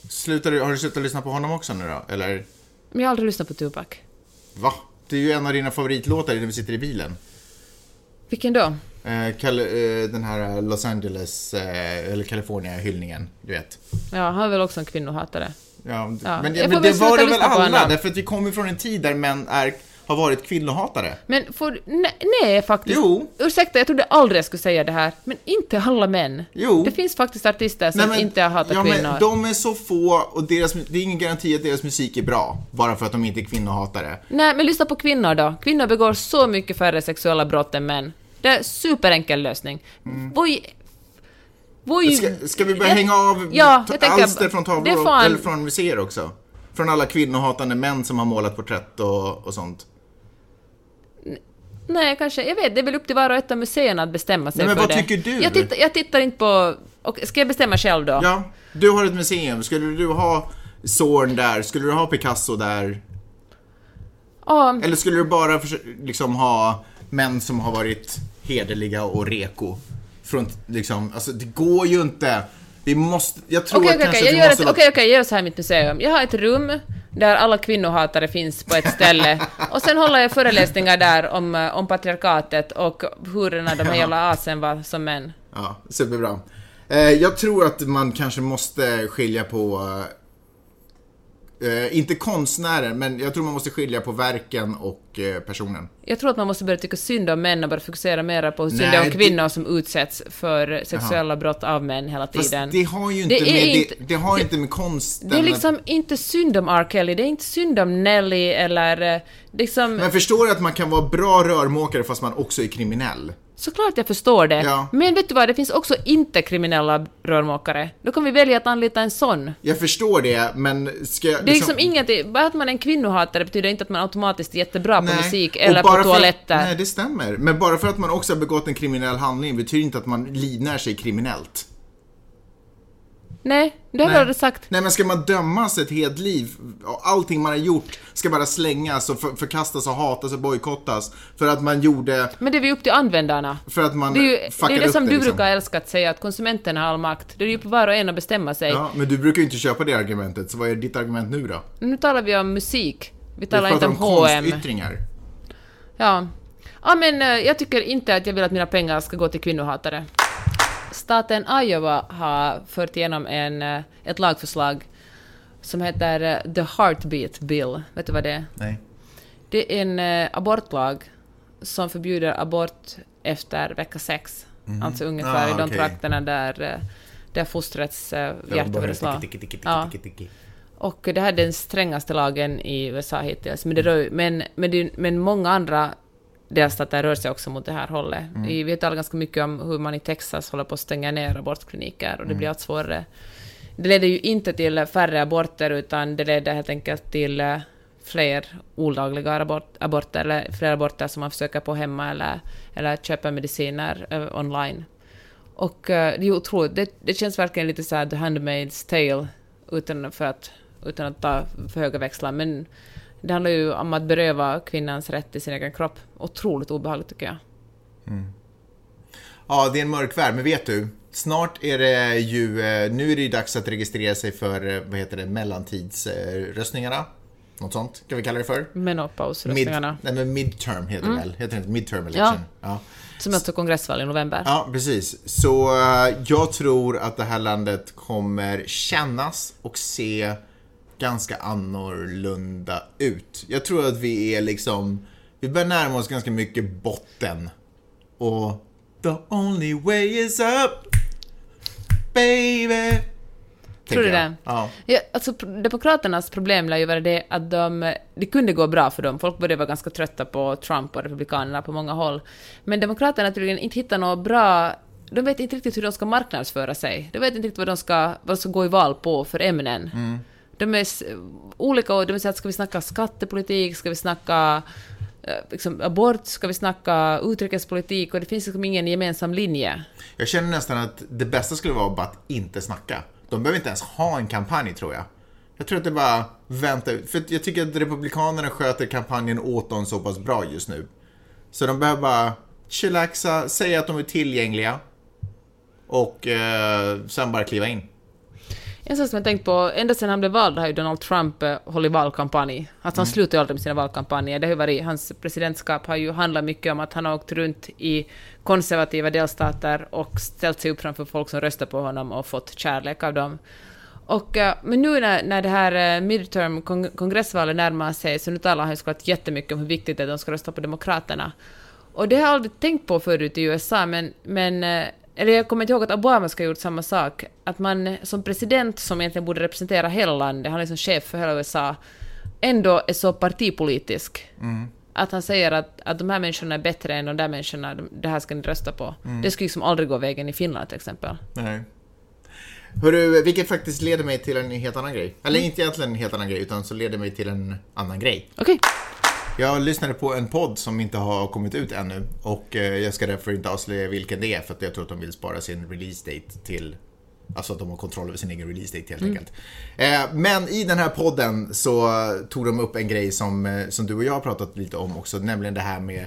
Slutar du, har du slutat lyssna på honom också nu då? Eller? Men jag har aldrig lyssnat på Tupac. Va? Det är ju en av dina favoritlåtar när vi sitter i bilen. Vilken då? Eh, Kal- eh, den här Los Angeles, eh, eller California-hyllningen, du vet. Ja, han är väl också en kvinnohatare. Ja, Ja, men, får men det var det väl alla, därför att vi kommer från en tid där män är, har varit kvinnohatare. Men får... Nej, nej faktiskt. Jo. Ursäkta, jag trodde aldrig jag skulle säga det här. Men inte alla män. Jo. Det finns faktiskt artister som Nej, men- inte hatar ja, kvinnor. Men de är så få och deras, det är ingen garanti att deras musik är bra, bara för att de inte är kvinnohatare. Nej, men lyssna på kvinnor då. Kvinnor begår så mycket färre sexuella brott än män. Det är superenkel lösning. Voi... Voi... Mm. Ska, ska vi börja Jag- hänga av Ja, alster från tavlor, fan- eller från museer också? Från alla kvinnohatande män som har målat porträtt och, och sånt. Nej, kanske. Jag vet, det är väl upp till var och ett av museerna att bestämma sig Nej, men för vad det. tycker du? Jag tittar, jag tittar inte på... Och ska jag bestämma själv då? Ja, du har ett museum. Skulle du ha Zorn där? Skulle du ha Picasso där? Ja, Eller skulle du bara liksom ha män som har varit hederliga och reko? Från, liksom, alltså det går ju inte. Vi måste, jag tror Okej, att okej, kanske okej, vi måste okej, okej, jag gör så här mitt museum. Jag har ett rum där alla kvinnohatare finns på ett ställe. Och sen håller jag föreläsningar där om, eh, om patriarkatet och hur de här jävla asen var som män. Ja, superbra. Eh, jag tror att man kanske måste skilja på Eh, inte konstnären, men jag tror man måste skilja på verken och eh, personen. Jag tror att man måste börja tycka synd om män och bara fokusera mer på hur synd det är om det- kvinnor som utsätts för sexuella brott av män hela Fast tiden. det har ju inte, Det med, inte- det, det har inte med konsten Det är liksom inte synd om R. Kelly, det är inte synd om Nelly eller eh, liksom... Men förstår du att man kan vara bra rörmokare fast man också är kriminell? Såklart jag förstår det. Ja. Men vet du vad, det finns också inte kriminella rörmokare. Då kan vi välja att anlita en sån. Jag förstår det, men ska jag Det är liksom inget, bara att man är en kvinnohatare betyder inte att man automatiskt är jättebra på Nej. musik Och eller på för toaletter. nej, det stämmer. Men bara för att man också har begått en kriminell handling betyder inte att man livnär sig kriminellt. Nej, det har Nej. jag aldrig sagt. Nej, men ska man dömas ett helt liv, allting man har gjort ska bara slängas och för, förkastas och hatas och bojkottas för att man gjorde, Men det är ju upp till användarna. för att man Det är ju det, är det som det du liksom. brukar älska att säga, att konsumenterna har all makt. Det är ju på var och en att bestämma sig. Ja, men du brukar ju inte köpa det argumentet, så vad är ditt argument nu då? Nu talar vi om musik. Vi Vi talar inte om om H&M. konstyttringar. Ja. Ja, men eh, jag tycker inte att jag vill att mina pengar ska gå till kvinnohatare. Staten Iowa har fört igenom en, eh, ett lagförslag som heter eh, The Heartbeat Bill. Vet du vad det är? Nej. Det är en eh, abortlag som förbjuder abort efter vecka sex. Alltså ungefär Ah, i de okej. trakterna där, där fostrets hjärta börjar slå. Ja. Och det här är den strängaste lagen i USA hittills. Men, det rör, men, men, det, men många andra delstater rör sig också mot det här hållet. Mm. Vi vet alla ganska mycket om hur man i Texas håller på att stänga ner abortkliniker och det Mm. blir allt svårare. Det leder ju inte till färre aborter utan det leder helt enkelt till eh, fler olagliga abort, aborter eller fler aborter som man försöker på hemma eller, eller köpa mediciner eh, online. Och eh, det är otroligt, det, det känns verkligen lite så här The Handmaid's Tale utan, för att, utan att ta för höga växlar. Men det handlar ju om att beröva kvinnans rätt till sin egen kropp. Otroligt obehagligt tycker jag. Ja, det är en mörk värld, men vet du? Snart är det ju, eh, nu är det ju dags att registrera sig för, eh, vad heter det, mellantidsröstningarna. Något sånt, kan vi kalla det för? Mid, Menopausröstningarna. nej men midterm heter det väl? Heter det inte midterm election? Ja. ja. Som alltså kongressval i november. Ja, precis. Så eh, jag tror att det här landet kommer kännas och se ganska annorlunda ut. Jag tror att vi är liksom, vi börjar närma oss ganska mycket botten. Och the only way is up, baby. Tror du det? Ja. Ja, alltså, Demokraternas problem lär ju vara det att de, det kunde gå bra för dem. Folk började vara ganska trötta på Trump och Republikanerna på många håll. Men Demokraterna tydligen inte hittar något bra... De vet inte riktigt hur de ska marknadsföra sig. De vet inte riktigt vad de ska, vad de ska gå i val på för ämnen. De är olika de de säger att ska vi snacka skattepolitik, ska vi snacka eh, liksom, abort, ska vi snacka utrikespolitik och det finns liksom ingen gemensam linje. Jag känner nästan att det bästa skulle vara att inte snacka. De behöver inte ens ha en kampanj tror jag. Jag tror att det bara vänta ut. För jag tycker att Republikanerna sköter kampanjen åt dem så pass bra just nu. Så de behöver bara chillaxa, säga att de är tillgängliga. Och eh, sen bara kliva in. En sak som jag tänkt på, ända sedan han blev vald har ju Donald Trump eh, hållit valkampanj. Alltså han slutar ju aldrig med sina valkampanjer. Det har ju varit, hans presidentskap har ju handlat mycket om att han har åkt runt i konservativa delstater och ställt sig upp framför folk som röstar på honom och fått kärlek av dem. Och, eh, men nu när, när det här eh, midterm kong kongressvalet närmar sig så nu talar han ju såklart jättemycket om hur viktigt det är att de ska rösta på Demokraterna. Och det har jag aldrig tänkt på förut i USA, men, men eller jag kommer inte ihåg att Obama ska ha gjort samma sak. Att man som president, som egentligen borde representera hela landet, han är liksom chef för hela USA, ändå är så partipolitisk. Att han säger att, att de här människorna är bättre än de där människorna, de- det här ska ni rösta på. Det skulle liksom aldrig gå vägen i Finland till exempel. Nej. Hörru, vilket faktiskt leder mig till en helt annan grej. Eller inte egentligen en helt annan grej, utan så leder mig till en annan grej. Okej. Jag lyssnade på en podd som inte har kommit ut ännu och eh, jag ska därför inte avslöja vilken det är för att jag tror att de vill spara sin release date till Alltså att de har kontroll över sin egen release date helt enkelt. Eh, Men i den här podden så tog de upp en grej som, eh, som du och jag har pratat lite om också, nämligen det här med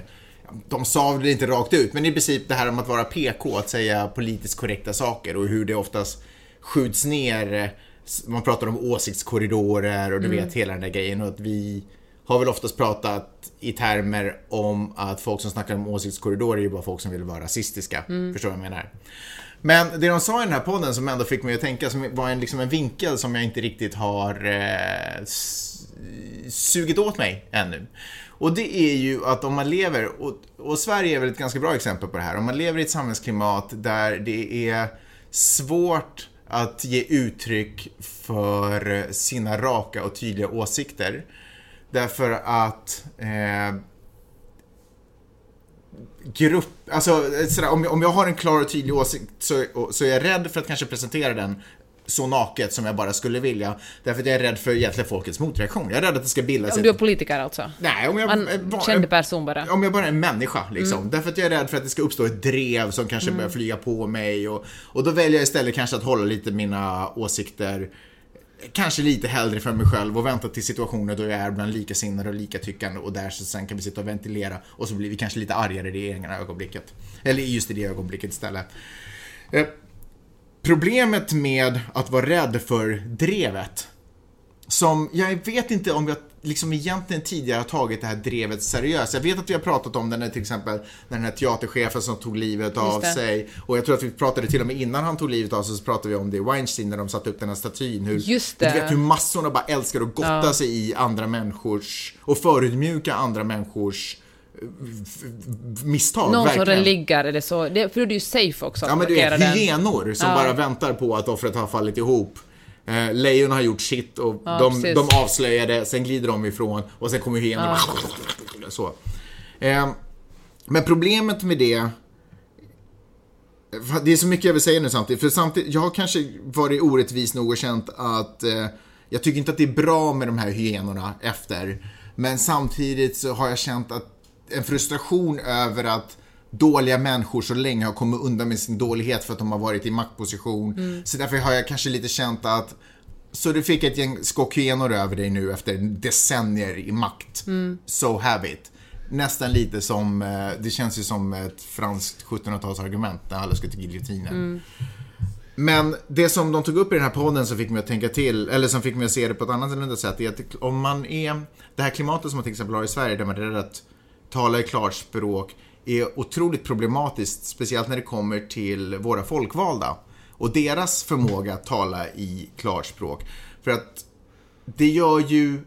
de sa det inte rakt ut, men i princip det här om att vara PK, att säga politiskt korrekta saker och hur det oftast skjuts ner. Man pratar om åsiktskorridorer och du vet hela den där grejen och att vi har väl oftast pratat i termer om att folk som snackar om åsiktskorridorer är ju bara folk som vill vara rasistiska. Förstår du vad jag menar? Men det de sa i den här podden som ändå fick mig att tänka, som var en, liksom en vinkel som jag inte riktigt har eh, sugit åt mig ännu. Och det är ju att om man lever, och, och Sverige är väl ett ganska bra exempel på det här, om man lever i ett samhällsklimat där det är svårt att ge uttryck för sina raka och tydliga åsikter. Därför att eh, grupp, alltså sådär, om, jag, om jag har en klar och tydlig åsikt så, så är jag rädd för att kanske presentera den så naket som jag bara skulle vilja. Därför att jag är rädd för egentligen folkets motreaktion. Jag är rädd att det ska bildas Om du är politiker alltså? Nej, om jag, Man, var- känd person bara? om jag bara är en människa liksom. Därför att jag är rädd för att det ska uppstå ett drev som kanske börjar flyga på mig och, och då väljer jag istället kanske att hålla lite mina åsikter Kanske lite hellre för mig själv och vänta till situationer då jag är bland likasinnade och likatyckande och där så sen kan vi sitta och ventilera och så blir vi kanske lite argare i det egna ögonblicket. Eller just i det ögonblicket istället. Eh, Problemet med att vara rädd för drevet som jag vet inte om jag liksom egentligen tidigare har tagit det här drevet seriöst. Jag vet att vi har pratat om det när till exempel när den här teaterchefen som tog livet av sig. Och jag tror att vi pratade till och med innan han tog livet av sig så pratade vi om det i Weinstein när de satte upp den här statyn. Hur, Just Du det. vet hur massorna bara älskar att gotta Ja. sig i andra människors och förödmjuka andra människors eh, misstag. Någon som verkligen. den ligger eller så. Det, för då är det ju safe också Ja men du vet, hyenor som Ja. bara väntar på att offret har fallit ihop. Eh, lejon har gjort sitt och Ja, de, precis. de avslöjar det, sen glider de ifrån och sen kommer hyenorna. Så. Eh, men problemet med det det är så mycket jag vill säga nu samtidigt. För samtidigt, jag har kanske varit orättvis nog och känt att eh, jag tycker inte att det är bra med de här hyenorna efter. Men samtidigt så har jag känt att en frustration över att dåliga människor så länge har kommit undan med sin dålighet för att de har varit i maktposition. Så därför har jag kanske lite känt att så du fick ett gäng skockhyenor över dig nu efter decennier i makt. So have it. Nästan lite som, eh, det känns ju som ett franskt 1700-talsargument när alla ska till giljotinen. Men det som de tog upp i den här podden som fick mig att tänka till, eller som fick mig att se det på ett annat annorlunda sätt, är att om man är, det här klimatet som man till exempel har i Sverige, där man är rädd att tala i klarspråk, är otroligt problematiskt, speciellt när det kommer till våra folkvalda och deras förmåga att tala i klarspråk. För att det gör ju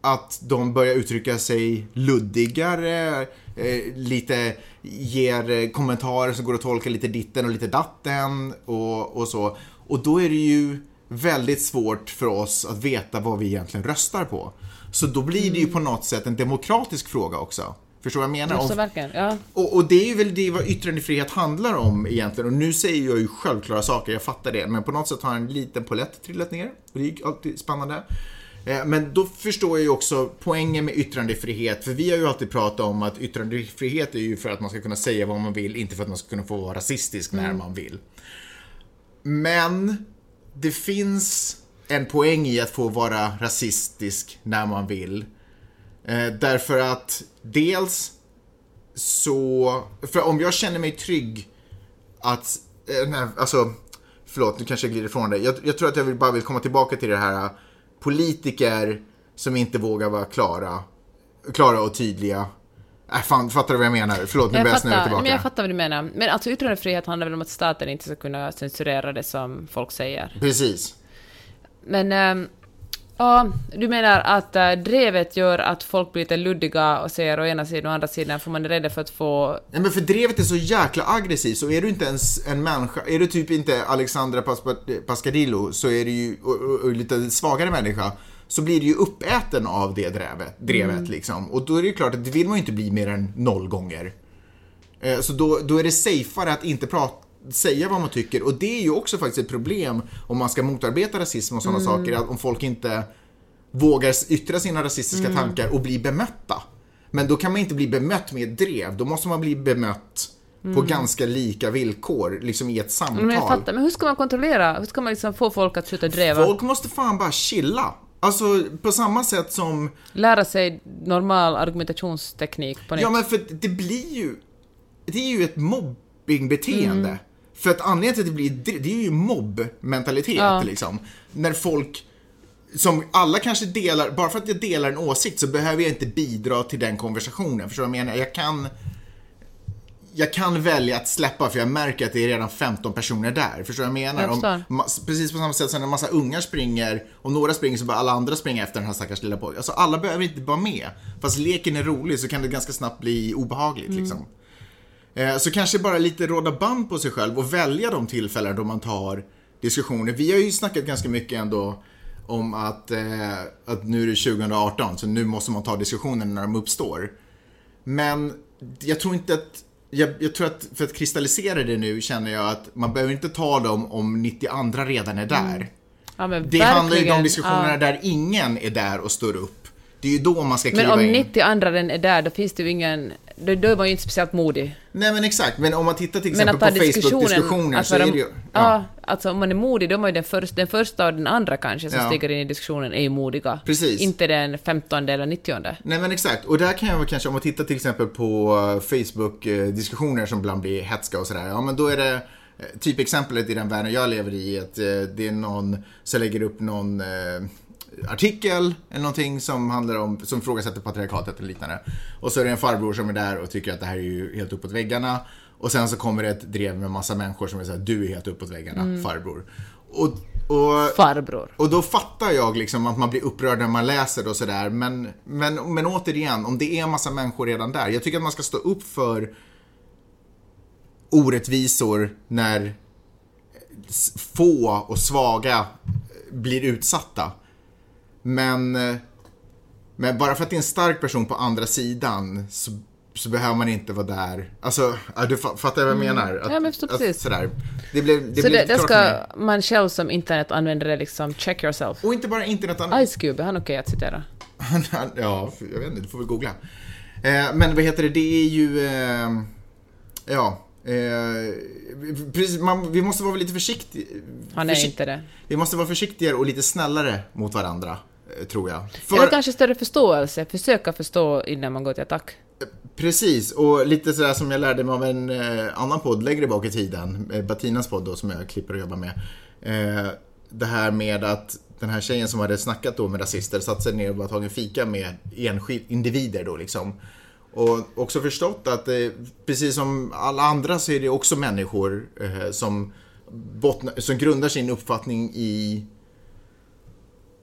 att de börjar uttrycka sig luddigare, eh, lite ger eh, kommentarer som går att tolka lite ditten och lite datten och, och så. Och då är det ju väldigt svårt för oss att veta vad vi egentligen röstar på. Så då blir det ju på något sätt en demokratisk fråga också. Förstår vad jag menar? Ja. och, och det är väl det vad yttrandefrihet handlar om egentligen. Och nu säger jag ju självklara saker, jag fattar det. Men på något sätt har en liten polett trillat ner. Och det är ju alltid spännande. Eh, Men då förstår jag ju också poängen med yttrandefrihet. För vi har ju alltid pratat om att yttrandefrihet är ju för att man ska kunna säga vad man vill, inte för att man ska kunna få vara rasistisk när man vill. Men det finns en poäng i att få vara rasistisk när man vill. Eh, därför att dels så, för om jag känner mig trygg att, eh, nej, alltså, förlåt nu kanske jag glider ifrån det. Jag, jag tror att jag vill, bara vill komma tillbaka till det här eh, politiker som inte vågar vara klara, klara och tydliga. Äh, fan, fattar du vad jag menar? Förlåt, nu börjar jag snurra tillbaka. men jag fattar vad du menar. Men alltså yttrandefrihet handlar väl om att staten inte ska kunna censurera det som folk säger. Precis. Men ehm, ja, du menar att äh, drevet gör att folk blir lite luddiga och säger å ena sidan och å andra sidan får man är rädd för att få... Nej men för drevet är så jäkla aggressivt så är du inte ens en människa, är du typ inte Alexandra Paspa- Pascadillo så är du ju, och, och, och lite svagare människa, så blir du ju uppäten av det drevet, drevet liksom. Och då är det ju klart att det vill man ju inte bli mer än noll gånger. Eh, Så då, då är det safeare att inte prata säga vad man tycker och det är ju också faktiskt ett problem om man ska motarbeta rasism och sådana saker, att om folk inte vågar yttra sina rasistiska tankar och bli bemötta. Men då kan man inte bli bemött med ett drev, då måste man bli bemött på ganska lika villkor, liksom i ett samtal. Men jag fattar, men hur ska man kontrollera? Hur ska man liksom få folk att sluta dreva? Folk måste fan bara chilla. Alltså på samma sätt som, Lära sig normal argumentationsteknik på nytt. ja men för det blir ju, det är ju ett mobbingbeteende. Mm. För att anledningen till att det blir, det är ju mobbmentalitet Ja. liksom. När folk, som alla kanske delar, bara för att jag delar en åsikt så behöver jag inte bidra till den konversationen. Förstår du vad jag menar? Jag kan, jag kan välja att släppa för jag märker att det är redan 15 personer där. Förstår du vad jag menar? Jag. Om, precis på samma sätt som när en massa ungar springer, om några springer så börjar alla andra springa efter den här stackars lilla pojken. Alltså alla behöver inte vara med. Fast leken är rolig så kan det ganska snabbt bli obehagligt Mm. liksom. Eh, Så kanske bara lite råda band på sig själv och välja de tillfällen då man tar diskussioner. Vi har ju snackat ganska mycket ändå om att, eh, att nu är det 2018 så nu måste man ta diskussionen när de uppstår. Men jag tror inte att jag, jag tror att för att kristallisera det nu känner jag att man behöver inte ta dem om 90 andra redan är där. Ja, men Det handlar ju om de diskussionerna Ja. där ingen är där och står upp. Det är ju då man ska kliva Men om in. 90 andra den är där, då finns det ju ingen... Då, då är man ju inte speciellt modig. Nej men exakt, men om man tittar till exempel på. Facebook-diskussioner att så är det ju... Ja, alltså om man är modig, då är man ju den, först, den första och den andra kanske som Ja. stiger in i diskussionen är ju modiga. Precis. Inte den 15 eller 90. Nej men exakt, och där kan jag väl kanske, om man tittar till exempel på eh, Facebook-diskussioner som ibland blir hetska och sådär, ja men då är det eh, Typexemplet i den världen jag lever i att eh, det är någon som lägger upp någon eh, artikel eller någonting som handlar om, som ifrågasätter patriarkatet eller liknande. Och så är det en farbror som är där och tycker att det här är ju helt uppåt väggarna. Och sen så kommer det ett drev med massa människor som är såhär, du är helt uppåt väggarna, farbror. Och, och Farbror. och då fattar jag liksom att man blir upprörd när man läser och sådär. Men, men, men återigen, om det är massa människor redan där. Jag tycker att man ska stå upp för orättvisor när få och svaga blir utsatta. Men, eh, men bara för att det är en stark person på andra sidan så, så behöver man inte vara där. Alltså, du fa- fattar vad jag menar? Att, Mm. Ja, men förstår att, precis. sådär. Det blev, det så blev det, det ska man själv som internetanvändare liksom check yourself. Och inte bara internet. Ice Cube, är han okej att citera? ja, jag vet inte, du får väl googla. Eh, men vad heter det, det är ju... Eh, ja. Eh, precis, man, vi måste vara lite försiktiga. Han är inte det. Vi måste vara försiktigare och lite snällare mot varandra, tror jag. För, Eller kanske större förståelse, försöka förstå innan man går till attack. Precis, och lite sådär som jag lärde mig av en eh, annan podd längre bak i tiden, eh, Batinas podd då, som jag klipper och jobbar med. Eh, det här med att den här tjejen som hade snackat då med rasister satt sig ner och bara tagit en fika med enskild, individer då liksom. Och också förstått att eh, precis som alla andra så är det också människor eh, som, bottnar, som grundar sin uppfattning i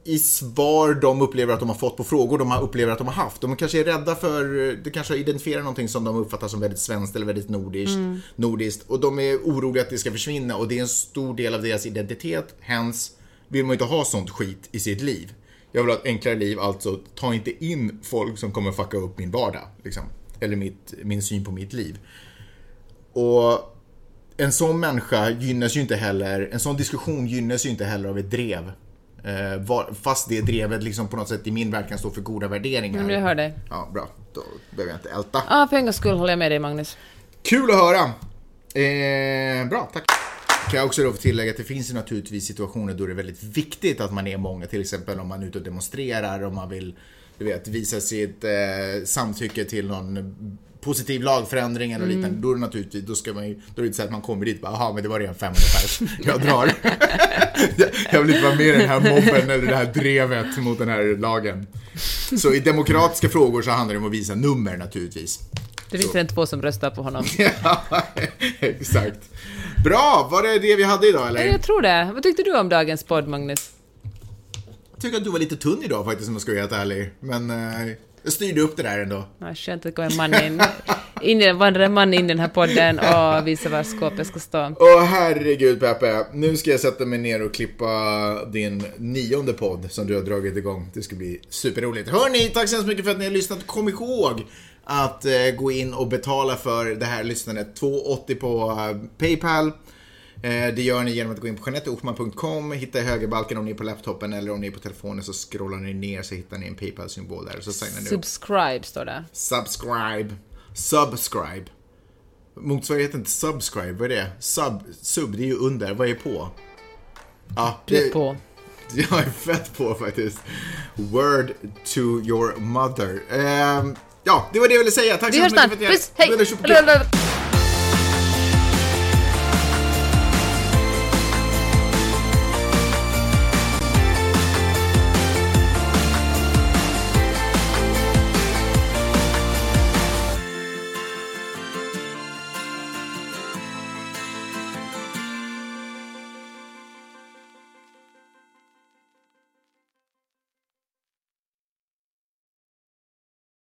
i svar de upplever att de har fått på frågor de har upplever att de har haft. De kanske är rädda för, de kanske identifierar någonting som de uppfattar som väldigt svenskt eller väldigt nordiskt, nordiskt och de är oroliga att det ska försvinna och det är en stor del av deras identitet. Hens vill man inte ha sånt skit i sitt liv. Jag vill ha ett enklare liv, alltså ta inte in folk som kommer fucka upp min vardag. Liksom. Eller mitt, min syn på mitt liv. Och en sån människa gynnas ju inte heller, en sån diskussion gynnas ju inte heller av ett drev. Eh, var, fast det drevet liksom på något sätt i min värld kan stå för goda värderingar. Men jag hör dig. Ja, bra. Då behöver jag inte älta. Ja, för en gångs skull håller jag med dig Magnus. Kul att höra! Eh, bra, tack. Kan jag också då tillägga att det finns ju naturligtvis situationer då det är väldigt viktigt att man är många. Till exempel om man är ute och demonstrerar, om man vill du vet, visa sitt eh, samtycke till någon positiv lagförändring eller liknande. Då är det naturligtvis, då ska man ju, då är det inte så att man kommer dit och bara, jaha men det var redan 500 pers, jag drar. jag, vill inte vara med i den här mobben eller det här drevet mot den här lagen. Så i demokratiska frågor så handlar det om att visa nummer naturligtvis. Det finns en två som röstar på honom. Ja, exakt. Bra, var det det vi hade idag eller? Jag tror det. Vad tyckte du om dagens podd, Magnus? Jag tycker att du var lite tunn idag faktiskt om jag ska vara helt ärlig. Men eh, jag styrde upp det där ändå. Ja, skönt att det kommer en man in. in vandrar en man in i den här podden och visar var skåpet ska stå. Åh herregud Peppe, nu ska jag sätta mig ner och klippa din nionde podd som du har dragit igång. Det ska bli superroligt. Hörni, tack så hemskt mycket för att ni har lyssnat. Kom ihåg att eh, gå in och betala för det här lyssnandet. 2,80 på eh, Paypal. Eh, det gör ni genom att gå in på janetteochman.com, hitta i högerbalken om ni är på laptopen eller om ni är på telefonen så scrollar ni ner så hittar ni en Paypal-symbol där och så signar ni upp. Subscribe står det. Subscribe. Subscribe. Motsvarigheten till subscribe, vad är det? Sub, sub, det är ju under. Vad är på? Ja, Du är det- på. Jag är fett på faktiskt. Word to your mother. Ehm, ja, det var det jag ville säga. Tack så mycket för att Puss, jag... hej!